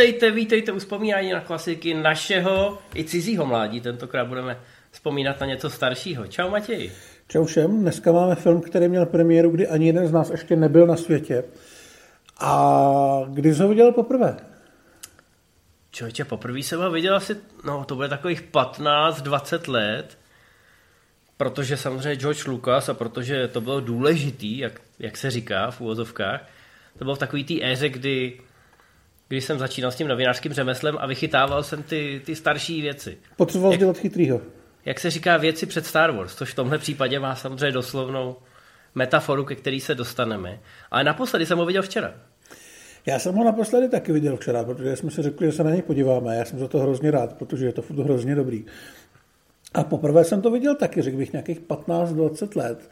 Vítejte, vítejte u vzpomínání na klasiky našeho i cizího mládí. Tentokrát budeme vzpomínat na něco staršího. Čau Matěj. Čau všem. Dneska máme film, který měl premiéru, kdy ani jeden z nás ještě nebyl na světě. A kdy jsi ho viděl poprvé? Člověče, poprvé jsem ho viděl asi, no to bude takových 15-20 let, protože samozřejmě George Lucas a protože to bylo důležitý, jak, jak se říká v úvozovkách, to bylo v takový té éře, kdy když jsem začínal s tím novinářským řemeslem a vychytával jsem ty, ty starší věci. Potřeboval dělat chytrýho. Jak se říká věci před Star Wars, což v tomhle případě má samozřejmě doslovnou metaforu, ke který se dostaneme. Ale naposledy jsem ho viděl včera. Já jsem ho naposledy taky viděl včera, protože jsme si řekli, že se na něj podíváme. Já jsem za to hrozně rád, protože je to furt hrozně dobrý. A poprvé jsem to viděl taky, řekl bych, nějakých 15-20 let.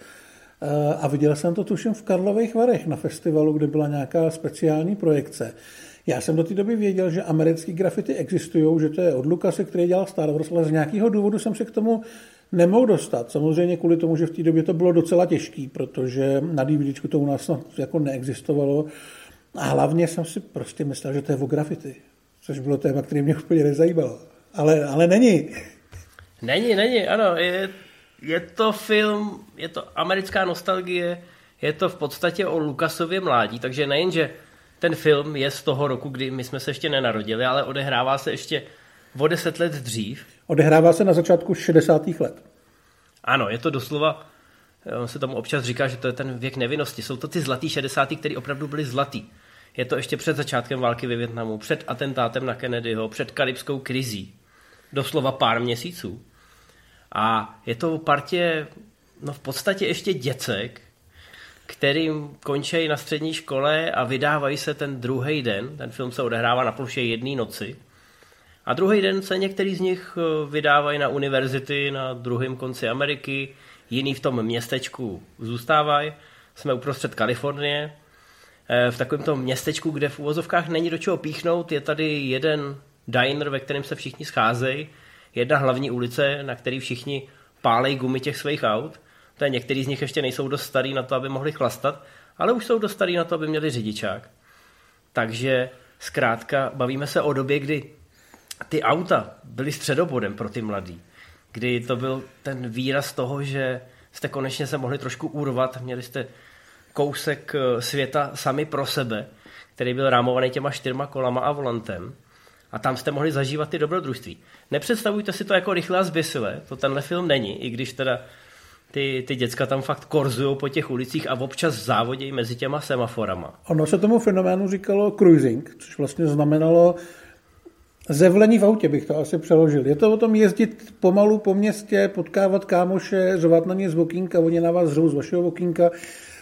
Eh, a viděl jsem to tuším v Karlových Varech na festivalu, kde byla nějaká speciální projekce. Já jsem do té doby věděl, že americké grafity existují, že to je od Lukase, který dělal Star Wars, ale z nějakého důvodu jsem se k tomu nemohl dostat. Samozřejmě kvůli tomu, že v té době to bylo docela těžký, protože na DVD to u nás jako neexistovalo. A hlavně jsem si prostě myslel, že to je o grafity, což bylo téma, který mě úplně nezajímalo. Ale, ale není. Není, není, ano. Je, je to film, je to americká nostalgie, je to v podstatě o Lukasově mládí, takže nejenže ten film je z toho roku, kdy my jsme se ještě nenarodili, ale odehrává se ještě o deset let dřív. Odehrává se na začátku 60. let. Ano, je to doslova, on se tomu občas říká, že to je ten věk nevinnosti. Jsou to ty zlatý 60. které opravdu byly zlatý. Je to ještě před začátkem války ve Větnamu, před atentátem na Kennedyho, před karibskou krizí. Doslova pár měsíců. A je to partě, no v podstatě ještě děcek, kterým končí na střední škole a vydávají se ten druhý den. Ten film se odehrává na ploše jedné noci. A druhý den se některý z nich eh, vydávají na univerzity na druhém konci Ameriky, jiný v tom městečku zůstávají. Jsme uprostřed Kalifornie. Eh, v takovém tom městečku, kde v uvozovkách není do čeho píchnout, je tady jeden diner, ve kterém se všichni scházejí, jedna hlavní ulice, na který všichni pálej gumy těch svých aut to je některý z nich ještě nejsou dost starý na to, aby mohli chlastat, ale už jsou dost starý na to, aby měli řidičák. Takže zkrátka bavíme se o době, kdy ty auta byly středobodem pro ty mladý. Kdy to byl ten výraz toho, že jste konečně se mohli trošku urvat, měli jste kousek eh, světa sami pro sebe, který byl rámovaný těma čtyřma kolama a volantem. A tam jste mohli zažívat ty dobrodružství. Nepředstavujte si to jako rychle a zbysile, to tenhle film není, i když teda ty, ty děcka tam fakt korzují po těch ulicích a občas závodějí mezi těma semaforama. Ono se tomu fenoménu říkalo cruising, což vlastně znamenalo zevlení v autě, bych to asi přeložil. Je to o tom jezdit pomalu po městě, potkávat kámoše, řovat na ně z okýnka, oni na vás řvou z vašeho okýnka,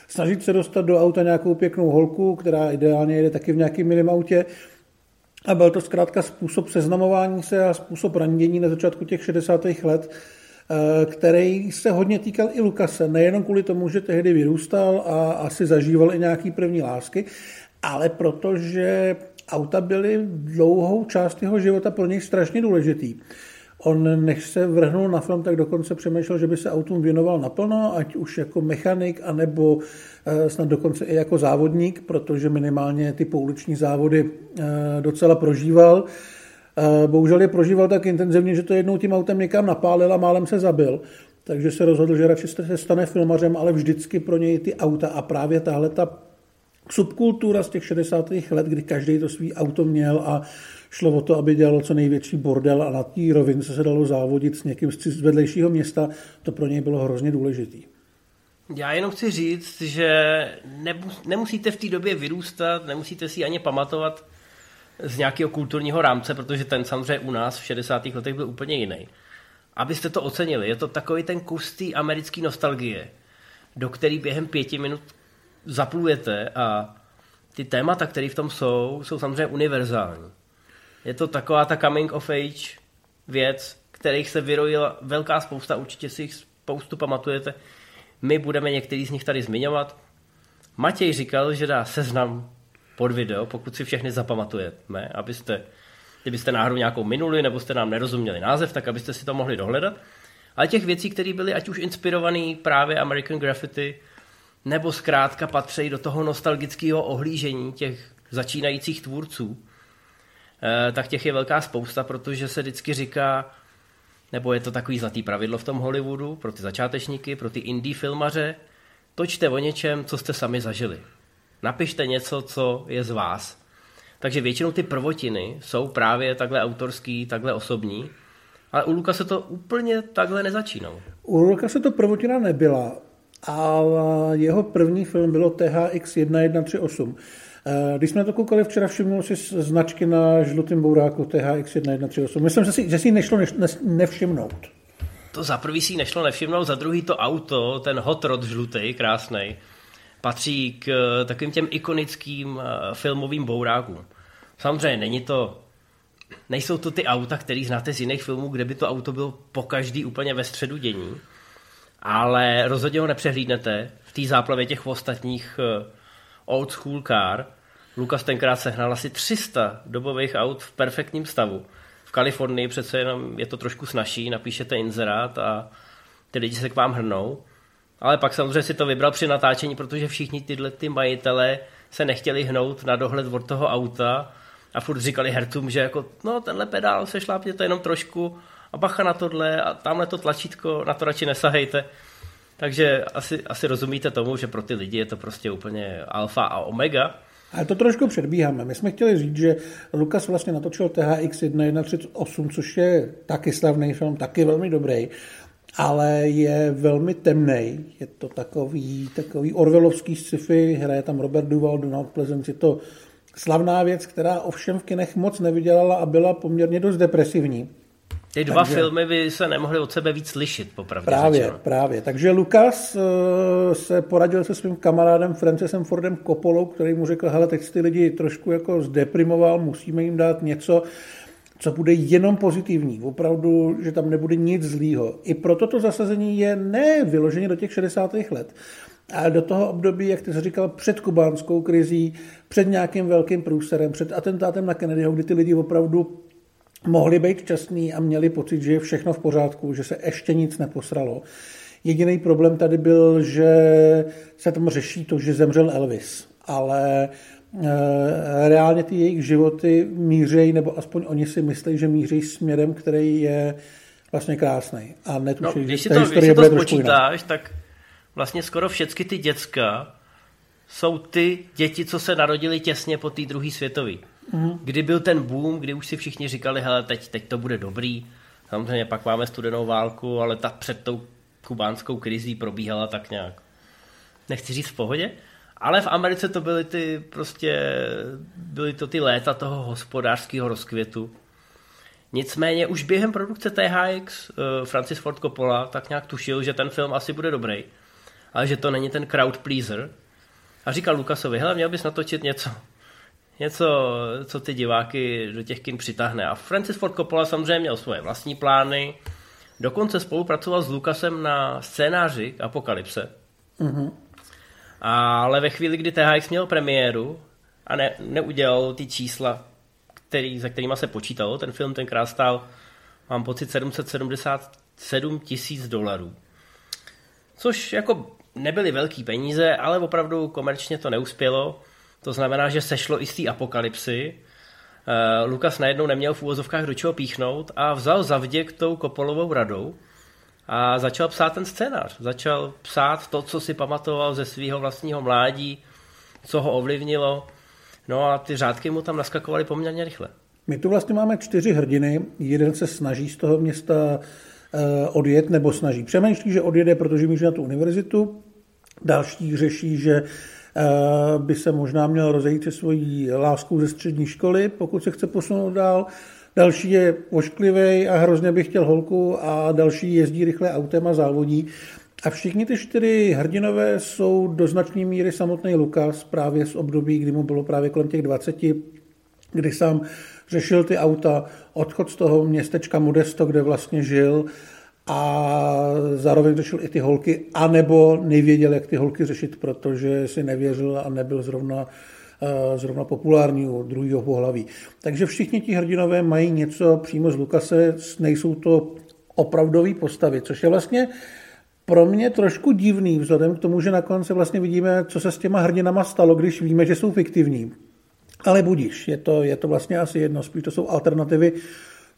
snažit se dostat do auta nějakou pěknou holku, která ideálně jede taky v nějakém minimautě. A byl to zkrátka způsob seznamování se a způsob randění na začátku těch 60. let, který se hodně týkal i Lukase, nejenom kvůli tomu, že tehdy vyrůstal a asi zažíval i nějaký první lásky, ale protože auta byly dlouhou část jeho života pro něj strašně důležitý. On, než se vrhnul na film, tak dokonce přemýšlel, že by se autům věnoval naplno, ať už jako mechanik, anebo eh, snad dokonce i jako závodník, protože minimálně ty pouliční závody eh, docela prožíval. Bohužel je prožíval tak intenzivně, že to jednou tím autem někam napálil a málem se zabil. Takže se rozhodl, že radši se stane filmařem, ale vždycky pro něj ty auta a právě tahle ta subkultura z těch 60. let, kdy každý to svý auto měl a šlo o to, aby dělalo co největší bordel a na té rovince se dalo závodit s někým z vedlejšího města, to pro něj bylo hrozně důležitý. Já jenom chci říct, že nemusíte v té době vyrůstat, nemusíte si ani pamatovat z nějakého kulturního rámce, protože ten samozřejmě u nás v 60. letech byl úplně jiný. Abyste to ocenili, je to takový ten kus té americké nostalgie, do který během pěti minut zaplujete a ty témata, které v tom jsou, jsou samozřejmě univerzální. Je to taková ta coming of age věc, kterých se vyrojila velká spousta, určitě si jich spoustu pamatujete. My budeme některý z nich tady zmiňovat. Matěj říkal, že dá seznam pod video, pokud si všechny zapamatujeme, abyste, kdybyste náhodou nějakou minuli nebo jste nám nerozuměli název, tak abyste si to mohli dohledat. Ale těch věcí, které byly ať už inspirované právě American Graffiti, nebo zkrátka patří do toho nostalgického ohlížení těch začínajících tvůrců, eh, tak těch je velká spousta, protože se vždycky říká, nebo je to takový zlatý pravidlo v tom Hollywoodu pro ty začátečníky, pro ty indie filmaře, točte o něčem, co jste sami zažili. Napište něco, co je z vás. Takže většinou ty prvotiny jsou právě takhle autorský, takhle osobní, ale u Luka se to úplně takhle nezačínou. U Luka se to prvotina nebyla, ale jeho první film bylo THX 1138. Eh, když jsme to koukali včera, všimnul si značky na žlutém bouráku THX 1138. Myslím, že si, že si nešlo neš, ne, nevšimnout. To za prvý si nešlo nevšimnout, za druhý to auto, ten hot rod žlutý, krásný, patří k eh, takovým těm ikonickým eh, filmovým bourákům. Samozřejmě není to, nejsou to ty auta, který znáte z jiných filmů, kde by to auto bylo po každý úplně ve středu dění, ale rozhodně ho nepřehlídnete v té záplavě těch ostatních old school car, Lukas tenkrát sehnal asi 300 dobových aut v perfektním stavu. V Kalifornii přece jenom je to trošku snažší, napíšete inzerát a ty lidi se k vám hrnou. Ale pak samozřejmě si to vybral při natáčení, protože všichni tyhle ty majitele se nechtěli hnout na dohled od toho auta a furt říkali hercům, že jako, no tenhle pedál se šlápně to jenom trošku a bacha na tohle a tamhle to tlačítko, na to radši nesahejte. Takže asi, asi rozumíte tomu, že pro ty lidi je to prostě úplně alfa a omega. Ale to trošku předbíháme. My jsme chtěli říct, že Lukas vlastně natočil THX 1138, což je taky slavný film, taky velmi dobrý, ale je velmi temný. Je to takový, takový orvelovský sci-fi, hraje tam Robert Duval, Donald Pleasence, je to slavná věc, která ovšem v kinech moc nevydělala a byla poměrně dost depresivní. Ty dva Takže, filmy by se nemohly od sebe víc lišit, popravdě Právě, řečeno. právě. Takže Lukas uh, se poradil se svým kamarádem Francisem Fordem Coppolou, který mu řekl, hele, teď ty lidi trošku jako zdeprimoval, musíme jim dát něco, co bude jenom pozitivní. Opravdu, že tam nebude nic zlýho. I proto to zasazení je ne vyloženě do těch 60. let, ale do toho období, jak ty jsi říkal, před kubánskou krizí, před nějakým velkým průserem, před atentátem na Kennedyho, kdy ty lidi opravdu mohli být šťastní a měli pocit, že je všechno v pořádku, že se ještě nic neposralo. Jediný problém tady byl, že se tam řeší to, že zemřel Elvis, ale reálně ty jejich životy mířejí, nebo aspoň oni si myslí, že mířejí směrem, který je vlastně krásný. A netuší, no, když si to, když si to spočítáš, tak vlastně skoro všechny ty děcka jsou ty děti, co se narodili těsně po té druhé světové. Mm. Kdy byl ten boom, kdy už si všichni říkali, hele, teď, teď to bude dobrý. Samozřejmě pak máme studenou válku, ale ta před tou kubánskou krizí probíhala tak nějak, nechci říct v pohodě, ale v Americe to byly ty prostě, byly to ty léta toho hospodářského rozkvětu. Nicméně už během produkce THX uh, Francis Ford Coppola tak nějak tušil, že ten film asi bude dobrý, ale že to není ten crowd pleaser. A říkal Lukasovi, hele, měl bys natočit něco, něco, co ty diváky do těch kin přitáhne. A Francis Ford Coppola samozřejmě měl svoje vlastní plány, dokonce spolupracoval s Lukasem na scénáři Apokalypse. Mm-hmm. Ale ve chvíli, kdy THX měl premiéru a ne, neudělal ty čísla, který, za kterými se počítalo, ten film tenkrát stál, mám pocit, 777 tisíc dolarů. Což jako nebyly velký peníze, ale opravdu komerčně to neuspělo. To znamená, že sešlo i z té apokalypsy. Uh, Lukas najednou neměl v úvozovkách do čeho píchnout a vzal za vděk tou Kopolovou radou a začal psát ten scénář. Začal psát to, co si pamatoval ze svého vlastního mládí, co ho ovlivnilo. No a ty řádky mu tam naskakovaly poměrně rychle. My tu vlastně máme čtyři hrdiny. Jeden se snaží z toho města eh, odjet, nebo snaží přemýšlí, že odjede, protože míří na tu univerzitu. Další řeší, že Eh, by se možná měl rozejít se svojí láskou ze střední školy, pokud se chce posunout dál. Další je ošklivý a hrozně by chtěl holku a další jezdí rychle autem a závodí. A všichni ty čtyři hrdinové jsou do značné míry samotný Lukas právě z období, kdy mu bylo právě kolem těch 20, kdy sám řešil ty auta, odchod z toho městečka Modesto, kde vlastně žil a zároveň řešil i ty holky, anebo nevěděl, jak ty holky řešit, protože si nevěřil a nebyl zrovna, zrovna populární u druhého pohlaví. Takže všichni ti hrdinové mají něco přímo z Lukase, nejsou to opravdové postavy, což je vlastně pro mě trošku divný, vzhledem k tomu, že na konci vlastně vidíme, co se s těma hrdinama stalo, když víme, že jsou fiktivní. Ale budíš, je to, je to vlastně asi jedno, spíš to jsou alternativy,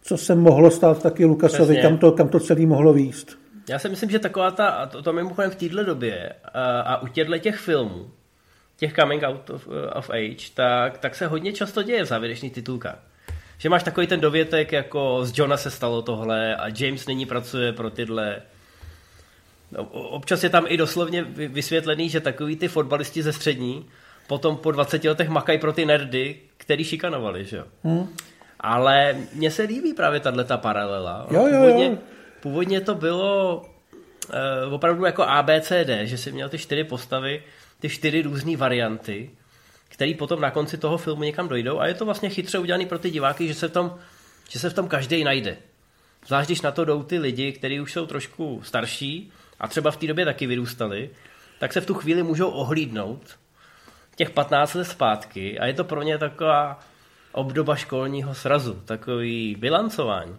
co se mohlo stát taky Lukasovi, kam to, kam to celý mohlo výst. Já si myslím, že taková ta, to, to mimochodem v této době a, a u těchto těch filmů, těch coming out of, of age, tak, tak se hodně často děje v závěrečných titulkách. Že máš takový ten dovětek, jako z Johna se stalo tohle a James nyní pracuje pro tyhle. No, občas je tam i doslovně vysvětlený, že takový ty fotbalisti ze střední potom po 20 letech makají pro ty nerdy, který šikanovali, že jo. Hmm. Ale mně se líbí právě tahle ta paralela. Jo, jo, původně, jo. původně to bylo uh, opravdu jako ABCD, že si měl ty čtyři postavy, ty čtyři různé varianty, které potom na konci toho filmu někam dojdou a je to vlastně chytře udělané pro ty diváky, že se v tom, že se v tom každý najde. Zvlášť když na to jdou ty lidi, kteří už jsou trošku starší a třeba v té době taky vyrůstali, tak se v tu chvíli můžou ohlídnout těch 15 let zpátky a je to pro ně taková obdoba školního srazu, takový bilancování.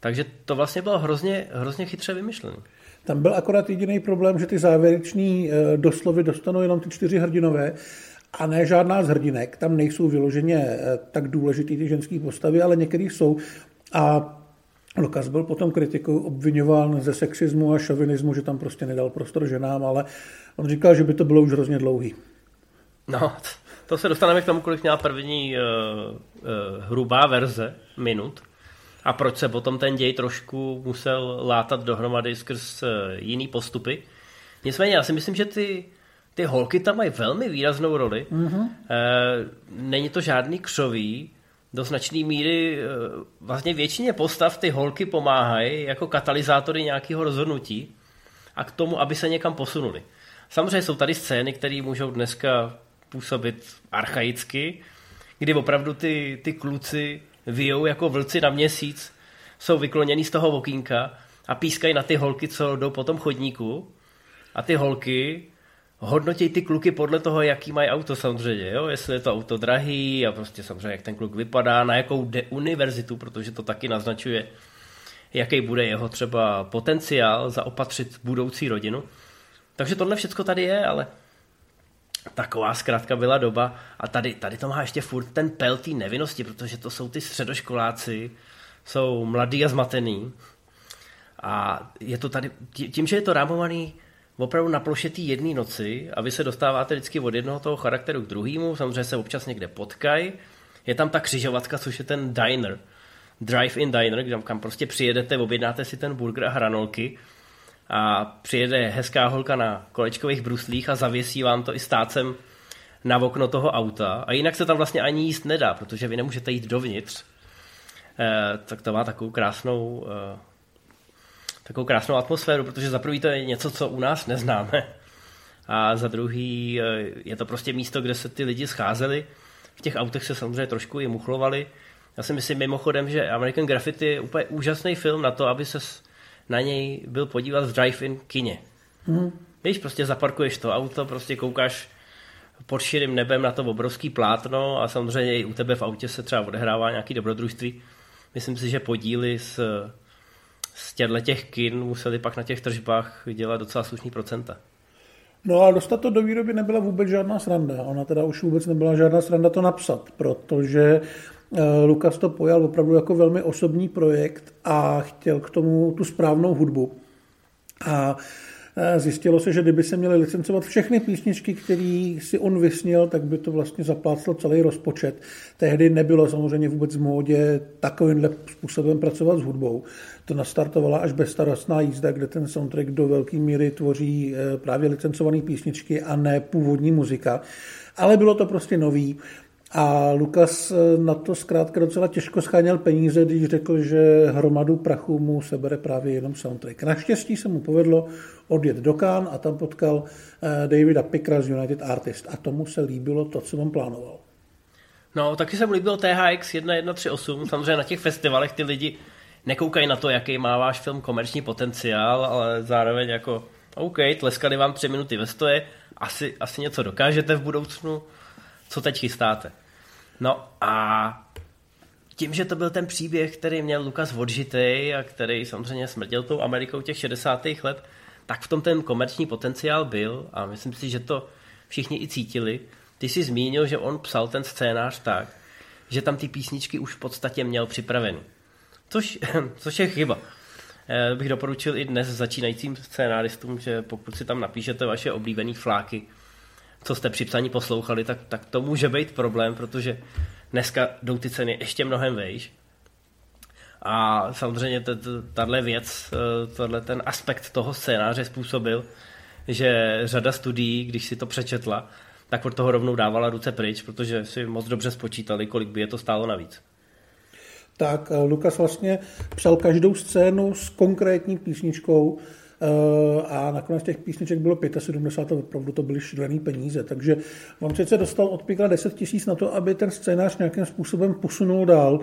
Takže to vlastně bylo hrozně, hrozně chytře vymyšlené. Tam byl akorát jediný problém, že ty závěreční eh, doslovy dostanou jenom ty čtyři hrdinové a ne žádná z hrdinek. Tam nejsou vyloženě eh, tak důležitý ty ženské postavy, ale některý jsou. A Lukas byl potom kritikou obvinován ze sexismu a šovinismu, že tam prostě nedal prostor ženám, ale on říkal, že by to bylo už hrozně dlouhý. No, to se dostaneme k tomu, kolik měla první uh, uh, hrubá verze minut a proč se potom ten děj trošku musel látat dohromady skrz uh, jiný postupy. Nicméně já si myslím, že ty, ty holky tam mají velmi výraznou roli. Mm-hmm. Není to žádný křový, do značné míry uh, vlastně většině postav ty holky pomáhají jako katalyzátory nějakého rozhodnutí a k tomu, aby se někam posunuli. Samozřejmě jsou tady scény, které můžou dneska působit archaicky, kdy opravdu ty, ty kluci vyjou jako vlci na měsíc, jsou vykloněný z toho okýnka a pískají na ty holky, co jdou po tom chodníku a ty holky hodnotí ty kluky podle toho, jaký mají auto samozřejmě, jo? jestli je to auto drahý a prostě samozřejmě, jak ten kluk vypadá, na jakou jde univerzitu, protože to taky naznačuje, jaký bude jeho třeba potenciál zaopatřit budoucí rodinu. Takže tohle všechno tady je, ale taková zkrátka byla doba. A tady, tady to má ještě furt ten pel té nevinnosti, protože to jsou ty středoškoláci, jsou mladý a zmatený. A je to tady, tím, že je to rámovaný opravdu na ploše té jedné noci a vy se dostáváte vždycky od jednoho toho charakteru k druhému, samozřejmě se občas někde potkají, je tam ta křižovatka, což je ten diner, drive-in diner, kam prostě přijedete, objednáte si ten burger a hranolky a přijede hezká holka na kolečkových bruslích a zavěsí vám to i stácem na okno toho auta a jinak se tam vlastně ani jíst nedá, protože vy nemůžete jít dovnitř. E, tak to má takovou krásnou e, takovou krásnou atmosféru, protože za prvý to je něco, co u nás neznáme a za druhý e, je to prostě místo, kde se ty lidi scházeli. V těch autech se samozřejmě trošku i muchlovali. Já si myslím mimochodem, že American Graffiti je úplně úžasný film na to, aby se na něj byl podívat v drive-in kině. Hmm. Víš, prostě zaparkuješ to auto, prostě koukáš pod širým nebem na to obrovský plátno a samozřejmě i u tebe v autě se třeba odehrává nějaký dobrodružství. Myslím si, že podíly z, z těchto těch kin museli pak na těch tržbách dělat docela slušný procenta. No a dostat to do výroby nebyla vůbec žádná sranda. Ona teda už vůbec nebyla žádná sranda to napsat, protože Lukas to pojal opravdu jako velmi osobní projekt a chtěl k tomu tu správnou hudbu. A eh, zjistilo se, že kdyby se měly licencovat všechny písničky, které si on vysnil, tak by to vlastně zapláclo celý rozpočet. Tehdy nebylo samozřejmě vůbec v módě takovýmhle způsobem pracovat s hudbou. To nastartovala až bezstarostná jízda, kde ten soundtrack do velké míry tvoří eh, právě licencované písničky a ne původní muzika. Ale bylo to prostě nový. A Lukas eh, na to zkrátka docela těžko scháněl peníze, když řekl, že hromadu prachu mu sebere právě jenom soundtrack. Naštěstí se mu povedlo odjet do Cannes a tam potkal eh, Davida Pickera z United Artist a tomu se líbilo to, co on plánoval. No, taky se mu líbilo THX 1138. Samozřejmě na těch festivalech ty lidi nekoukají na to, jaký má váš film komerční potenciál, ale zároveň jako OK, tleskali vám tři minuty ve stoje, asi, asi něco dokážete v budoucnu, co teď chystáte. No a tím, že to byl ten příběh, který měl Lukas odžitej a který samozřejmě smrtěl tou Amerikou těch 60. let, tak v tom ten komerční potenciál byl a myslím si, že to všichni i cítili. ty jsi zmínil, že on psal ten scénář tak, že tam ty písničky už v podstatě měl připravený. Což, což je chyba. Eh, bych doporučil i dnes začínajícím scénáristům, že pokud si tam napíšete vaše oblíbené fláky, co jste při psaní poslouchali, tak, tak to může být problém, protože dneska jdou ty ceny ještě mnohem vejš. A samozřejmě tahle věc, eh, tahle ten aspekt toho scénáře způsobil, že řada studií, když si to přečetla, tak od toho rovnou dávala ruce pryč, protože si moc dobře spočítali, kolik by je to stálo navíc. Tak eh, Lukas vlastně psal každou scénu s konkrétní písničkou eh, a nakonec těch písniček bylo 75 a opravdu to byly šílené peníze. Takže on sice dostal od Pikla 10 tisíc na to, aby ten scénář nějakým způsobem posunul dál,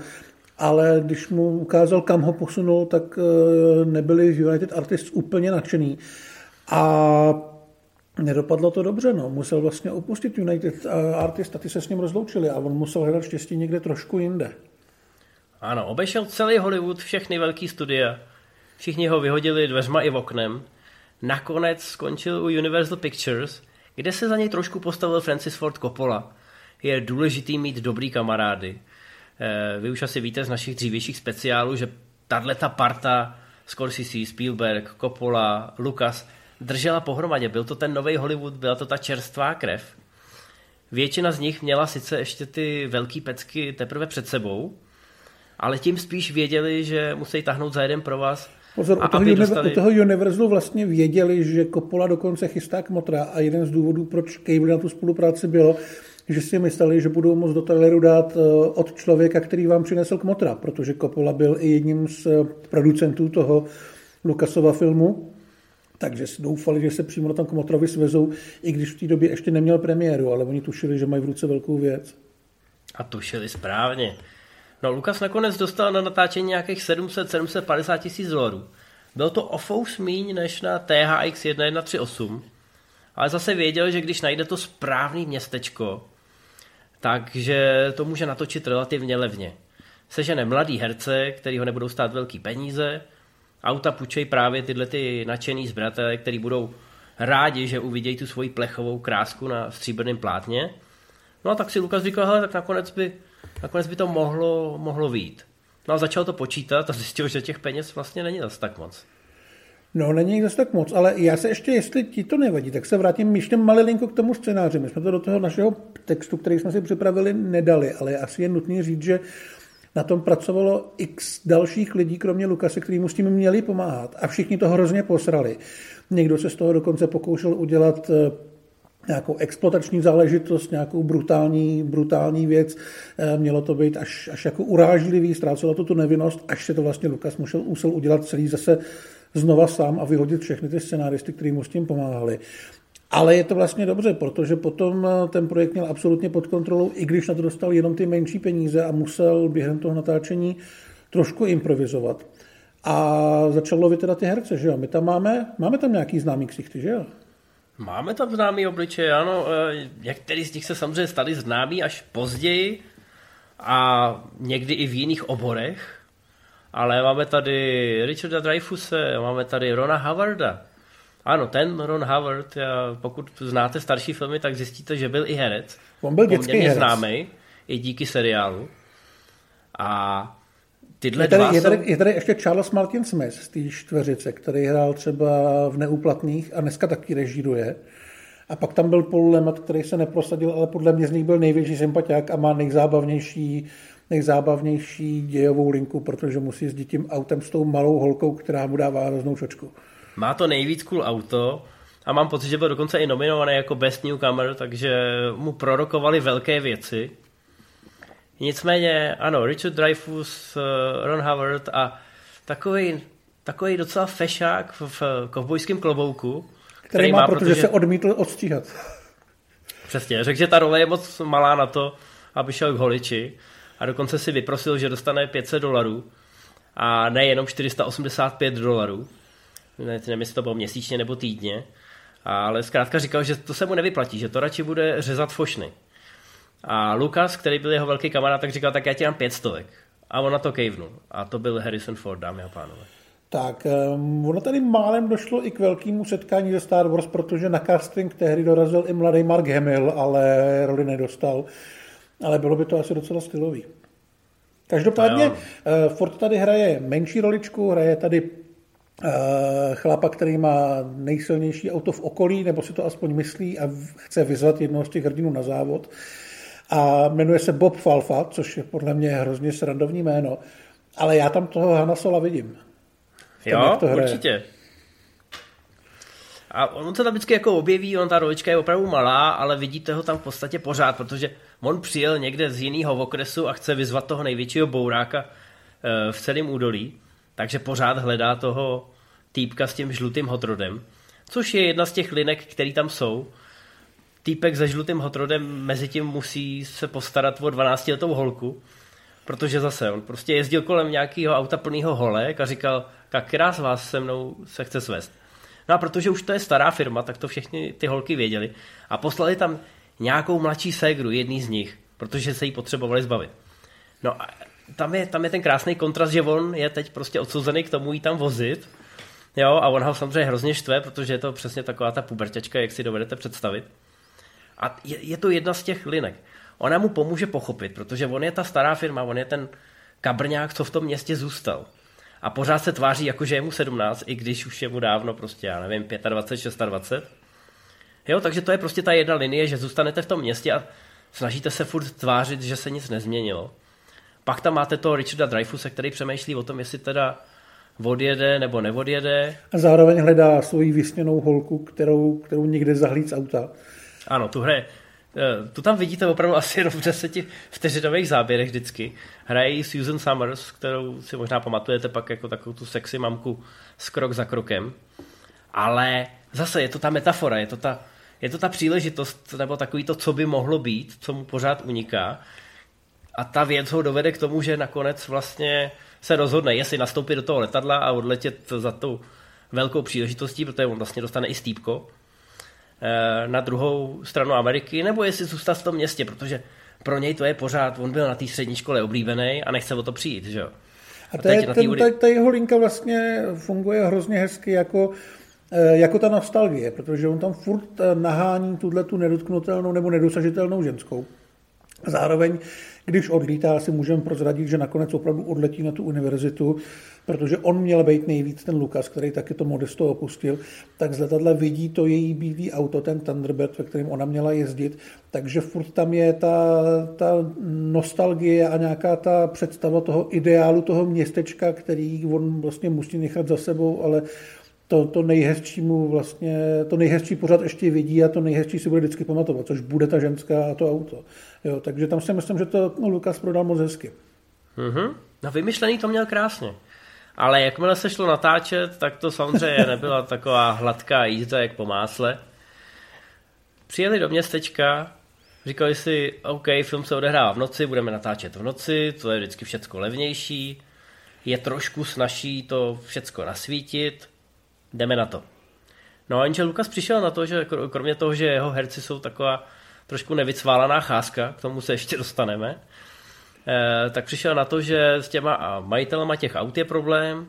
ale když mu ukázal, kam ho posunul, tak eh, nebyli United Artists úplně nadšený. A nedopadlo to dobře, no. Musel vlastně opustit United Artists a ty se s ním rozloučili a on musel hledat štěstí někde trošku jinde. Ano, obešel celý Hollywood, všechny velký studia. Všichni ho vyhodili dveřma i v oknem. Nakonec skončil u Universal Pictures, kde se za něj trošku postavil Francis Ford Coppola. Je důležitý mít dobrý kamarády. Eh, vy už asi víte z našich dřívějších speciálů, že tahle ta parta Scorsese, Spielberg, Coppola, Lucas držela pohromadě. Byl to ten nový Hollywood, byla to ta čerstvá krev. Většina z nich měla sice ještě ty velký pecky teprve před sebou, ale tím spíš věděli, že musí tahnout za jeden pro vás. Pozor, a u, toho dostali... u toho Universalu vlastně věděli, že Coppola dokonce chystá kmotra a jeden z důvodů, proč Cable na tu spolupráci bylo, že si mysleli, že budou moct do traileru dát eh, od člověka, který vám přinesl kmotra, protože Coppola byl i jedním z eh, producentů toho Lucasova filmu, takže doufali, že se přímo na tom kmotrovi svezou, i když v té době ještě neměl premiéru, ale oni tušili, že mají v ruce velkou věc. A tušili správně. No, Lukas nakonec dostal na natáčení nějakých 700-750 tisíc dolarů. Byl to o fous míň než na THX 1138, ale zase věděl, že když najde to správný městečko, takže to může natočit relativně levně. Sežene mladý herce, který ho nebudou stát velký peníze, auta půjčej právě tyhle ty nadšený zbratele, který budou rádi, že uvidějí tu svoji plechovou krásku na stříbrném plátně. No a tak si Lukas říkal, hele, tak nakonec by nakonec by to mohlo, mohlo výjít. No a začal to počítat a zjistil, že těch peněz vlastně není zase tak moc. No, není jich zase tak moc, ale já se ještě, jestli ti to nevadí, tak se vrátím ještě malilinko k tomu scénáři. My jsme to do toho našeho textu, který jsme si připravili, nedali, ale asi je nutné říct, že na tom pracovalo x dalších lidí, kromě Lukase, který mu s tím měli pomáhat. A všichni to hrozně posrali. Někdo se z toho dokonce pokoušel udělat eh, nějakou exploatační záležitost, nějakou brutální, brutální věc. Eh, mělo to být až, až jako urážlivý, ztrácelo to tu nevinnost, až se to vlastně Lukas musel, musel udělat celý zase znova sám a vyhodit všechny ty scenáristy, kteří mu s tím pomáhali. Ale je to vlastně dobře, protože potom eh, ten projekt měl absolutně pod kontrolou, i když na to dostal jenom ty menší peníze a musel během toho natáčení trošku improvizovat. A začalo lovit teda ty herce, že jo? My tam máme, máme tam nějaký známý ksichty, že jo? Máme tam známý obličeje, ano. E, některý z nich se samozřejmě stali známí až později a někdy i v jiných oborech. Ale máme tady Richarda Dreyfuse, máme tady Rona Howarda. Ano, ten Ron Howard, pokud znáte starší filmy, tak zjistíte, že byl i herec. On byl dětský herec. známý, i díky seriálu. A tyhle je tady, dva je, tady, jsou... je tady ještě Charles Martin Smith z té čtveřice, který hrál třeba v Neúplatných a dneska taky režíruje. A pak tam byl Paul Lemat, který se neprosadil, ale podle mě z nich byl největší sympatiák a má nejzábavnější, nejzábavnější dějovou linku, protože musí jezdit tím autem s tou malou holkou, která mu dává hroznou čočku. Má to nejvíc cool auto a mám pocit, že byl dokonce i nominovaný jako Best Newcomer, takže mu prorokovali velké věci. Nicméně, ano, Richard Dreyfus, eh, Ron Howard a takový, takový docela fešák v kovbojském klobouku. Který, který má, protože, protože se odmítl odstříhat. Přesně, řekl, že ta role je moc malá na to, aby šel k holiči a dokonce si vyprosil, že dostane 500 dolarů a ne jenom 485 dolarů. Nevím, jestli to bylo měsíčně nebo týdně, ale zkrátka říkal, že to se mu nevyplatí, že to radši bude řezat fošny. A Lukas, který byl jeho velký kamarád, tak říkal, tak já ti dám pět stovek. A on na to kejvnul. A to byl Harrison Ford, dámy a pánové. Tak, um, ono tady málem došlo i k velkému setkání ze Star Wars, protože na casting tehdy dorazil i mladý Mark Hamill, ale roli nedostal. Ale bylo by to asi docela stylový. Každopádně uh, Ford tady hraje menší roličku, hraje tady uh, chlapa, který má nejsilnější auto v okolí, nebo si to aspoň myslí a chce vyzvat jednoho z těch hrdinů na závod. A jmenuje se Bob Falfa, což je podle mě hrozně srandovní jméno. Ale já tam toho Hanna Sola vidím. Jo, to určitě. A on se tam vždycky jako objeví, on ta rolička je opravdu malá, ale vidíte ho tam v podstatě pořád, protože on přijel někde z jiného okresu a chce vyzvat toho největšího bouráka eh, v celém údolí, takže pořád hledá toho týpka s tím žlutým hotrodem, což je jedna z těch linek, které tam jsou. Týpek se žlutým hotrodem mezi tím musí se postarat o 12-letou holku, protože zase on prostě jezdil kolem nějakého auta plného holek a říkal, která z vás se mnou se chce svést. No a protože už to je stará firma, tak to všechny ty holky věděli a poslali tam nějakou mladší ségru, jedný z nich, protože se jí potřebovali zbavit. No a tam je, tam je ten krásný kontrast, že on je teď prostě odsouzený k tomu jí tam vozit, jo, a on ho samozřejmě hrozně štve, protože je to přesně taková ta puberťačka, jak si dovedete představit. A je, je to jedna z těch linek. Ona mu pomůže pochopit, protože on je ta stará firma, on je ten kabrňák, co v tom městě zůstal a pořád se tváří jako, že je mu 17, i když už je mu dávno prostě, já nevím, 25, 26. Jo, takže to je prostě ta jedna linie, že zůstanete v tom městě a snažíte se furt tvářit, že se nic nezměnilo. Pak tam máte toho Richarda Dreyfuse, který přemýšlí o tom, jestli teda odjede nebo neodjede. A zároveň hledá svoji vysněnou holku, kterou, kterou někde zahlíd z auta. Ano, tu hraje Eh, tu tam vidíte opravdu asi jenom v deseti vteřinových záběrech vždycky. Hraje Susan Summers, kterou si možná pamatujete pak jako takovou tu sexy mamku s krok za krokem. Ale zase je to ta metafora, je to ta, je to ta příležitost, nebo takový to, co by mohlo být, co mu pořád uniká. A ta věc ho dovede k tomu, že nakonec vlastně se rozhodne, jestli nastoupit do toho letadla a odletět za tou velkou příležitostí, protože on vlastně dostane i stýpko, na druhou stranu Ameriky, nebo jestli zůstat v tom městě, protože pro něj to je pořád, on byl na té střední škole oblíbený a nechce o to přijít, že jo. A, a je, ten, ta, ta jeho linka vlastně funguje hrozně hezky jako, eh, jako ta nostalgie, protože on tam furt eh, nahání tuhle tu nedotknutelnou nebo nedosažitelnou ženskou. Zároveň, když odlítá, si můžeme prozradit, že nakonec opravdu odletí na tu univerzitu, protože on měl být nejvíc ten Lukas, který taky to Modesto opustil, tak z letadla vidí to její bílý auto, ten Thunderbird, ve kterém ona měla jezdit, takže furt tam je ta, ta nostalgie a nějaká ta představa toho ideálu toho městečka, který on vlastně musí nechat za sebou, ale to, to nejhezčí mu vlastně, to nejhezčí pořád ještě vidí a to nejhezčí si bude vždycky pamatovat, což bude ta ženská a to auto. Jo, takže tam si myslím, že to no, Lukas prodal moc hezky. Mm-hmm. No vymyšlený to měl krásně. Ale jakmile se šlo natáčet, tak to samozřejmě nebyla taková hladká jízda, jak po másle. Přijeli do městečka, říkali si, OK, film se odehrává v noci, budeme natáčet v noci, to je vždycky všecko levnější, je trošku snažší to všecko nasvítit, jdeme na to. No a jenže Lukas přišel na to, že kromě toho, že jeho herci jsou taková trošku nevycválaná cházka, k tomu se ještě dostaneme, eh, tak přišel na to, že s těma majitelama těch aut je problém,